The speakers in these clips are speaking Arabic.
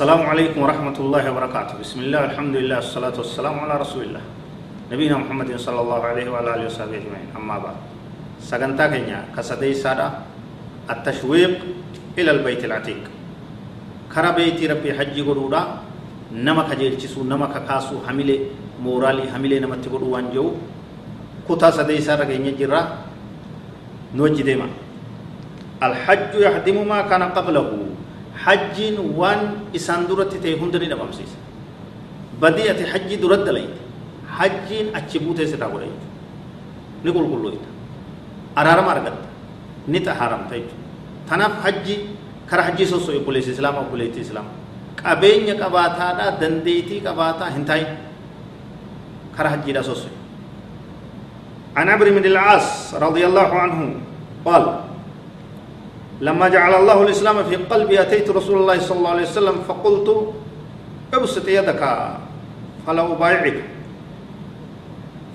السلام عليكم ورحمة الله وبركاته. بسم الله الحمد لله والصلاة والسلام على رسول الله. نبينا محمد صلى الله عليه وعلى آله وصحبه أجمعين. أما بعد. سجنتا كينيا. كسدي سادة التشويق إلى البيت العتيق. كرا بيت ربي حج قرودا نما كجيلچسو نما ككاسو حمله مورالي حمله نما تقولوا وانجو كتا سدي سادة كينيا جرا. نوجي ديما. الحج يهدم ما كان قبله. حجين وان إسان درت تي هندني نبام سيس. بدية حج درت دليت حجين أتشبوت ستا قرأي نقول كله إتا. أرارم أرغت. نتا حرام تيج تناف حجي كرا حجي سوسو يقوليس إسلام أو قوليت إسلام. qabeenya qabaataadha dandeetii qabaataa hin taa'in kara hajjiidha sosso عن عمرو بن العاص رضي الله عنه قال لما جعل الله الإسلام في قلبي أتيت رسول الله صلى الله عليه وسلم فقلت أبسط يدك فلا أبايعك.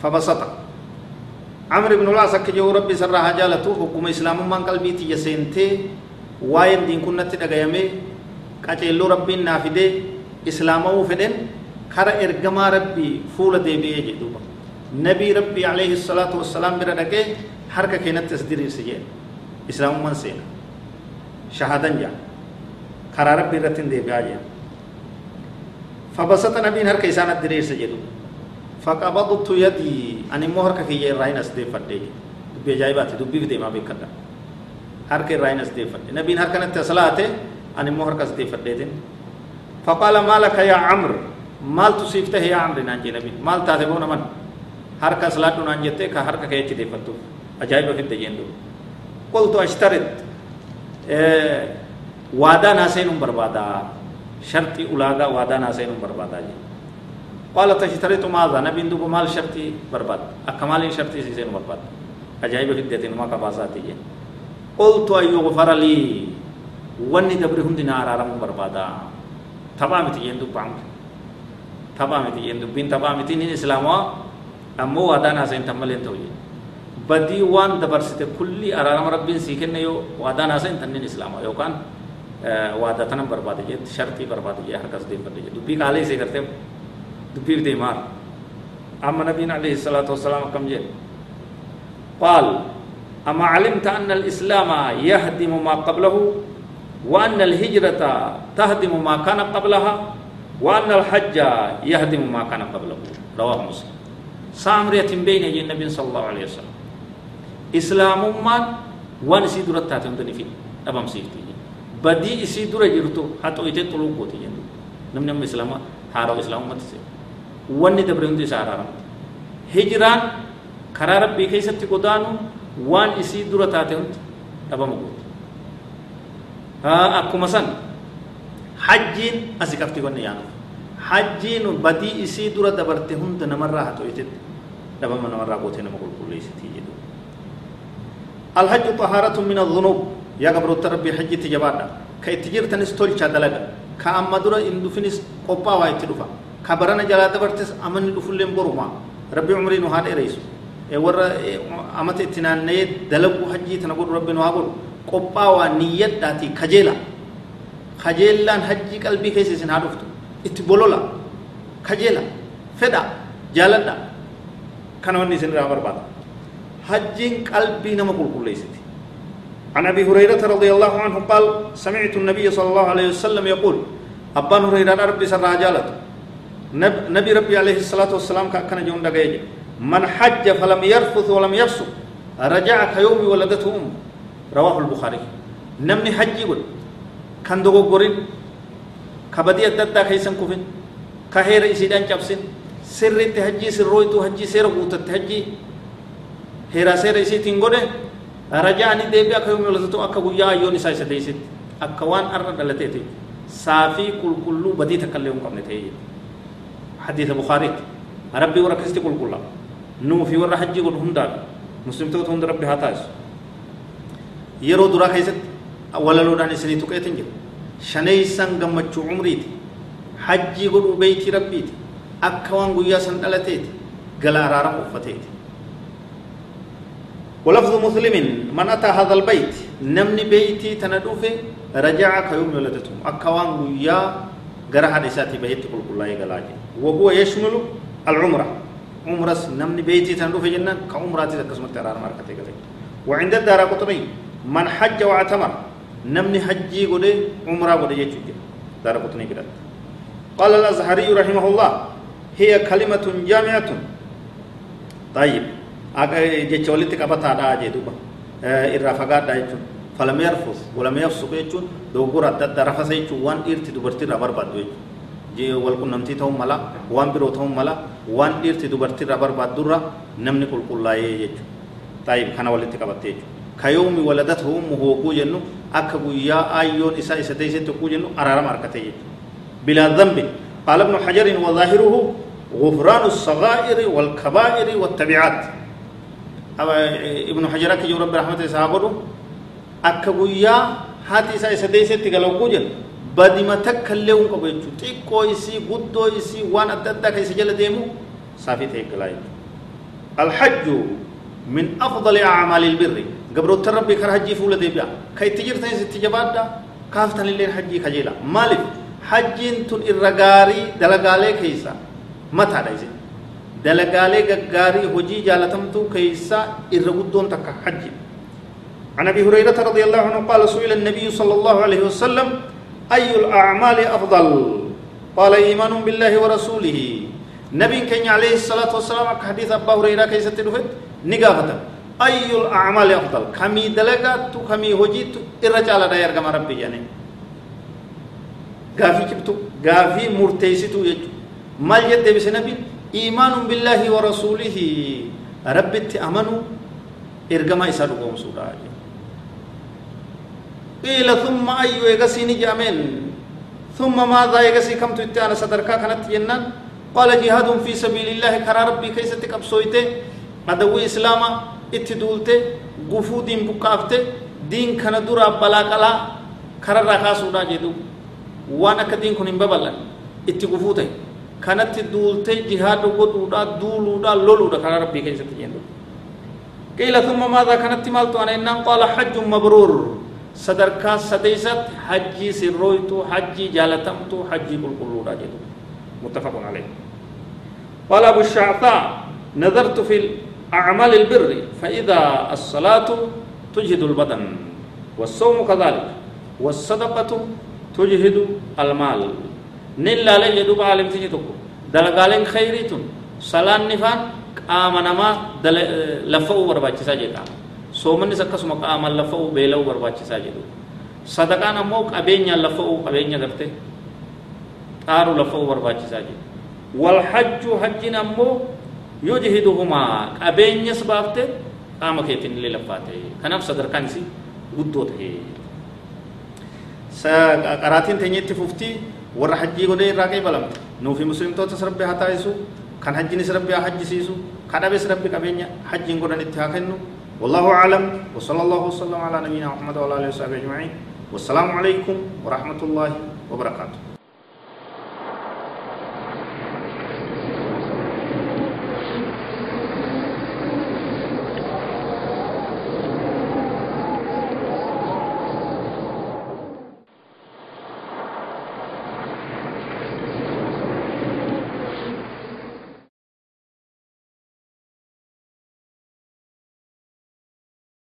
فبسط. عمرو بن العاص كجو ربي سرها جالته حكم إسلام من قلبي تيسنتي واين دين كنت تدغيمي قاتلو ربي نافده إسلامه فدن. كرا إرغما ربي فول ديبي جدوبا نبي ربي عليه الصلاة والسلام بردك حركة كانت تسدير سجين. إسلام من سينا. شهادن جا. كرا ربي رتن دي بياجي فبسط نبي هر كيسان الدرير سجدو فقبضت يدي أن مهر كي راين أسدي فدي دبي جايبات دبي بدي ما بيكدا هر كي راين أسدي فدي نبي هر كانت تصلاته أن مهر كسدي فدي فقال ما يا عمرو مال تصيفته يا عمرو نانجي نبي مال تاتبون من هر كسلات نانجته كهر كي يچدي فدو أجايب في الدجندو قلت أشترط. Waadaa naa seenuun barbaadaa shartii ulaagaa waadaa naa seenuun barbaadaa jedhe قال تشترط ماذا نبي دوب مال شرطي برباد أكمال شرطي سيسين برباد أجايب في الدين ما كباساتي قلت أن يغفر لي وني دبر هم دينا أرارم بربادا تبا متي يندو بام تبا متي يندو بين تبا متي نين إسلاما أمو وادانا سين تملين توي بدي وان دبرسته كل أرام ربين سيكن يو وادا ناسين تنين إسلام. يو كان وادا تنم برباد جت شرطي برباد جت هر دين برباد جت دبي كالي سي کرتے دبي دي مار. أما نبينا عليه الصلاة والسلام كم جت قال أما علمت أن الإسلام يهدم ما قبله وأن الهجرة تهدم ما كان قبلها وأن الحج يهدم ما كان قبله. رواه مسلم. سامرية بين النبي صلى الله عليه وسلم. Islaamummaan waan isii duratti taate hunda ni fi dhabamsiifti badii isii dura jirtu haa xo'itee xuluu gooti jennu namni amma islaama haarawa islaamummaatti seenu wanni dabre hundi isaa araaramu hijiraan karaa rabbii keessatti godaanu waan isii dura taate hundi dhabama gooti akkuma san hajjiin asi qabti wanni yaanuuf hajjiin badii isii dura dabarte hunda namarraa haa xo'itetti dhabama namarraa gootee nama qulqulleessitii jedhu الحج طهارة من الذنوب يا قبر ربي حج تجبادا كيتجير تنستول دلغا كأما درا إن دفنس قبا وايت دفا كبرنا جلا دبرتس أمن دفلين برما ربي عمري نهاد رئيس ور أمت اتنان نيد دلغو حجي تنقول ربي نوابل قبا ونيت داتي كجيلا خجيلان حجي قلبي كيسي سنها دفتو اتبولولا خجيلا فدا جالدا كانوا نسين رامر بعد حجين قلبي نما كل ليست. عن أبي هريرة رضي الله عنه قال سمعت النبي صلى الله عليه وسلم يقول أبان هريرة ربي رجالت نبي ربي عليه الصلاة والسلام كان جون دغاي من حج فلم يرفث ولم يفسق رجع كيوم ولدته ام رواه البخاري. نمني حجي ول كان دوغو غورين كبدي اددا كيسن كوفين كهير إسيدان چبسين سرت حجي سرويتو حجي سير غوتت حجي. Heeraa seera isiitiin godhe raja'anii deebi'ee akka yoomii walatu akka guyyaa ayyoon isaa isa deessitti akka waan arra dhalateeti. كل بدي تكلم قبل تهي حديث بخاري ربي وركستي كل كل نو في ور حجي قل هم دار مسلم تو هم ربي هاتاس يرو درا كيست ولا لو دان سني تو كيتنج شني سان غمچو عمريتي حجي قل بيتي ربيتي اكوان غيا سن دلتيتي غلا رارم وفتيتي ولفظ مسلم من أتى هذا البيت؟ نمني بيتي تندوفي رجع كيوم ولدته أكوان ويا غرا حديثاتي بيت كل كل يغلاجي وهو يشمل العمرة. عمرة نمني بيتي تندوفي جنة كعمراتي تكسمت ترار ماركتي كذا وعند الدار قطبي من حج واعتمر. نمني حجي قد عمرة قد يجوج دار قطني كذا قال الأزهري رحمه الله هي كلمة جامعة. طيب. Jecha walitti qabataadha jee duuba irraa fagaadha jechuun falam yarfus walam yafsuq jechuun dogoggora adda addaa rafasa jechuun waan dhiirti dubartii irraa barbaaddu jechuudha wal qunnamtii ta'uu mala waan biroo ta'uu mala waan dhiirti dubartii irraa barbaaddu namni qulqullaa'ee jechuudha taa'ib kana walitti qabattee jechuudha kayoomi waladatu ummuhu hooguu jennu akka guyyaa aayyoon isaa isa teessetti hogguu jennu araarama harkatee jechuudha bilaa dhanbi قال ابن حجر وظاهره غفران الصغائر والكبائر والتبعات guyyaa haati isaa isa deessetti galawguu jedhu badima takka illee hin qabu jechuudha xiqqoo isii guddoo isii waan adda addaa kan isa jala deemu saafii ta'e galaa jechuudha alhajju min afdali acmaali ilbirri gabroota rabbii kara hajjii fuula deebi'a ka itti jirtanis itti jabaadha kaaftan illeen hajjii kajeela maaliif hajjiin tun irra gaarii dalagaalee keessa mataadha isin دلقالي غغاري هجي جالتمتو كيسا إرغدون تكا حج عن أبي هريرة رضي الله عنه قال سئل النبي صلى الله عليه وسلم أي الأعمال أفضل قال إيمان بالله ورسوله نبي كان عليه الصلاة والسلام حديث أبا هريرة كيسا تدفت نقافة أي الأعمال أفضل كمي دلقات كمي هجيت إرجال داير كما ربي يعني غافي كبتو غافي مرتيسيتو يجو مال جد بسنبي إيمان بالله ورسوله. ربت أمنوا إرجما قوم سورة قيل ثم أي يغسي نجامين ثم ماذا يغسي؟ كم تتانا صدركا كانت ينان قال جهاد في سبيل الله كرا ربي كيف تكبسويته؟ أدوي إسلاما اتدولته غفو دين بكافته دين كان دورا بلاقلا كرا ركا سودا جدو. وأنا كدين كن ببلن اتغفوته kanatti duultee jihaada godhuudha duuluudha loluudha karaa rabbii keessatti jennu قيل ثم ماذا كانت مالتو أنا إنان قال حج مبرور صدركا سديست حجي سرويتو حجي جالتمتو حجي بالقلو راجل متفق عليه قال أبو الشعثاء نظرت في أعمال البر فإذا الصلاة تجهد البدن والصوم كذلك والصدقة تجهد المال nillaalee jedhu baalimtichi tokko dalagaaleen khayrii tun salaanni faan qaama namaa laffa'uu barbaachisaa jedha soomannis akkasuma qaamaan laffa'uu beela'uu barbaachisaa jedhu sadaqaan ammoo qabeenyaan laffa'uu qabeenya garte xaaru laffa'uu barbaachisaa jedhu wal hajju hajjin ammoo yujhiduhumaa qabeenyas baafte qaama keetiin illee laffaate kanaaf sadarkaan guddoo ta'e qaraatiin teenyeetti fuftii warra hajjii godhee irraa qeebalamte nuufi muslimtootas rabbi haa taasisu kan hajjinis rabbi haa hajjisiisu kadhabes rabbi qabeenya hajjiin godhanitti haa kennu والله أعلم وصلى الله وسلم على نبينا محمد وعلى آله وصحبه أجمعين والسلام عليكم ورحمة الله وبركاته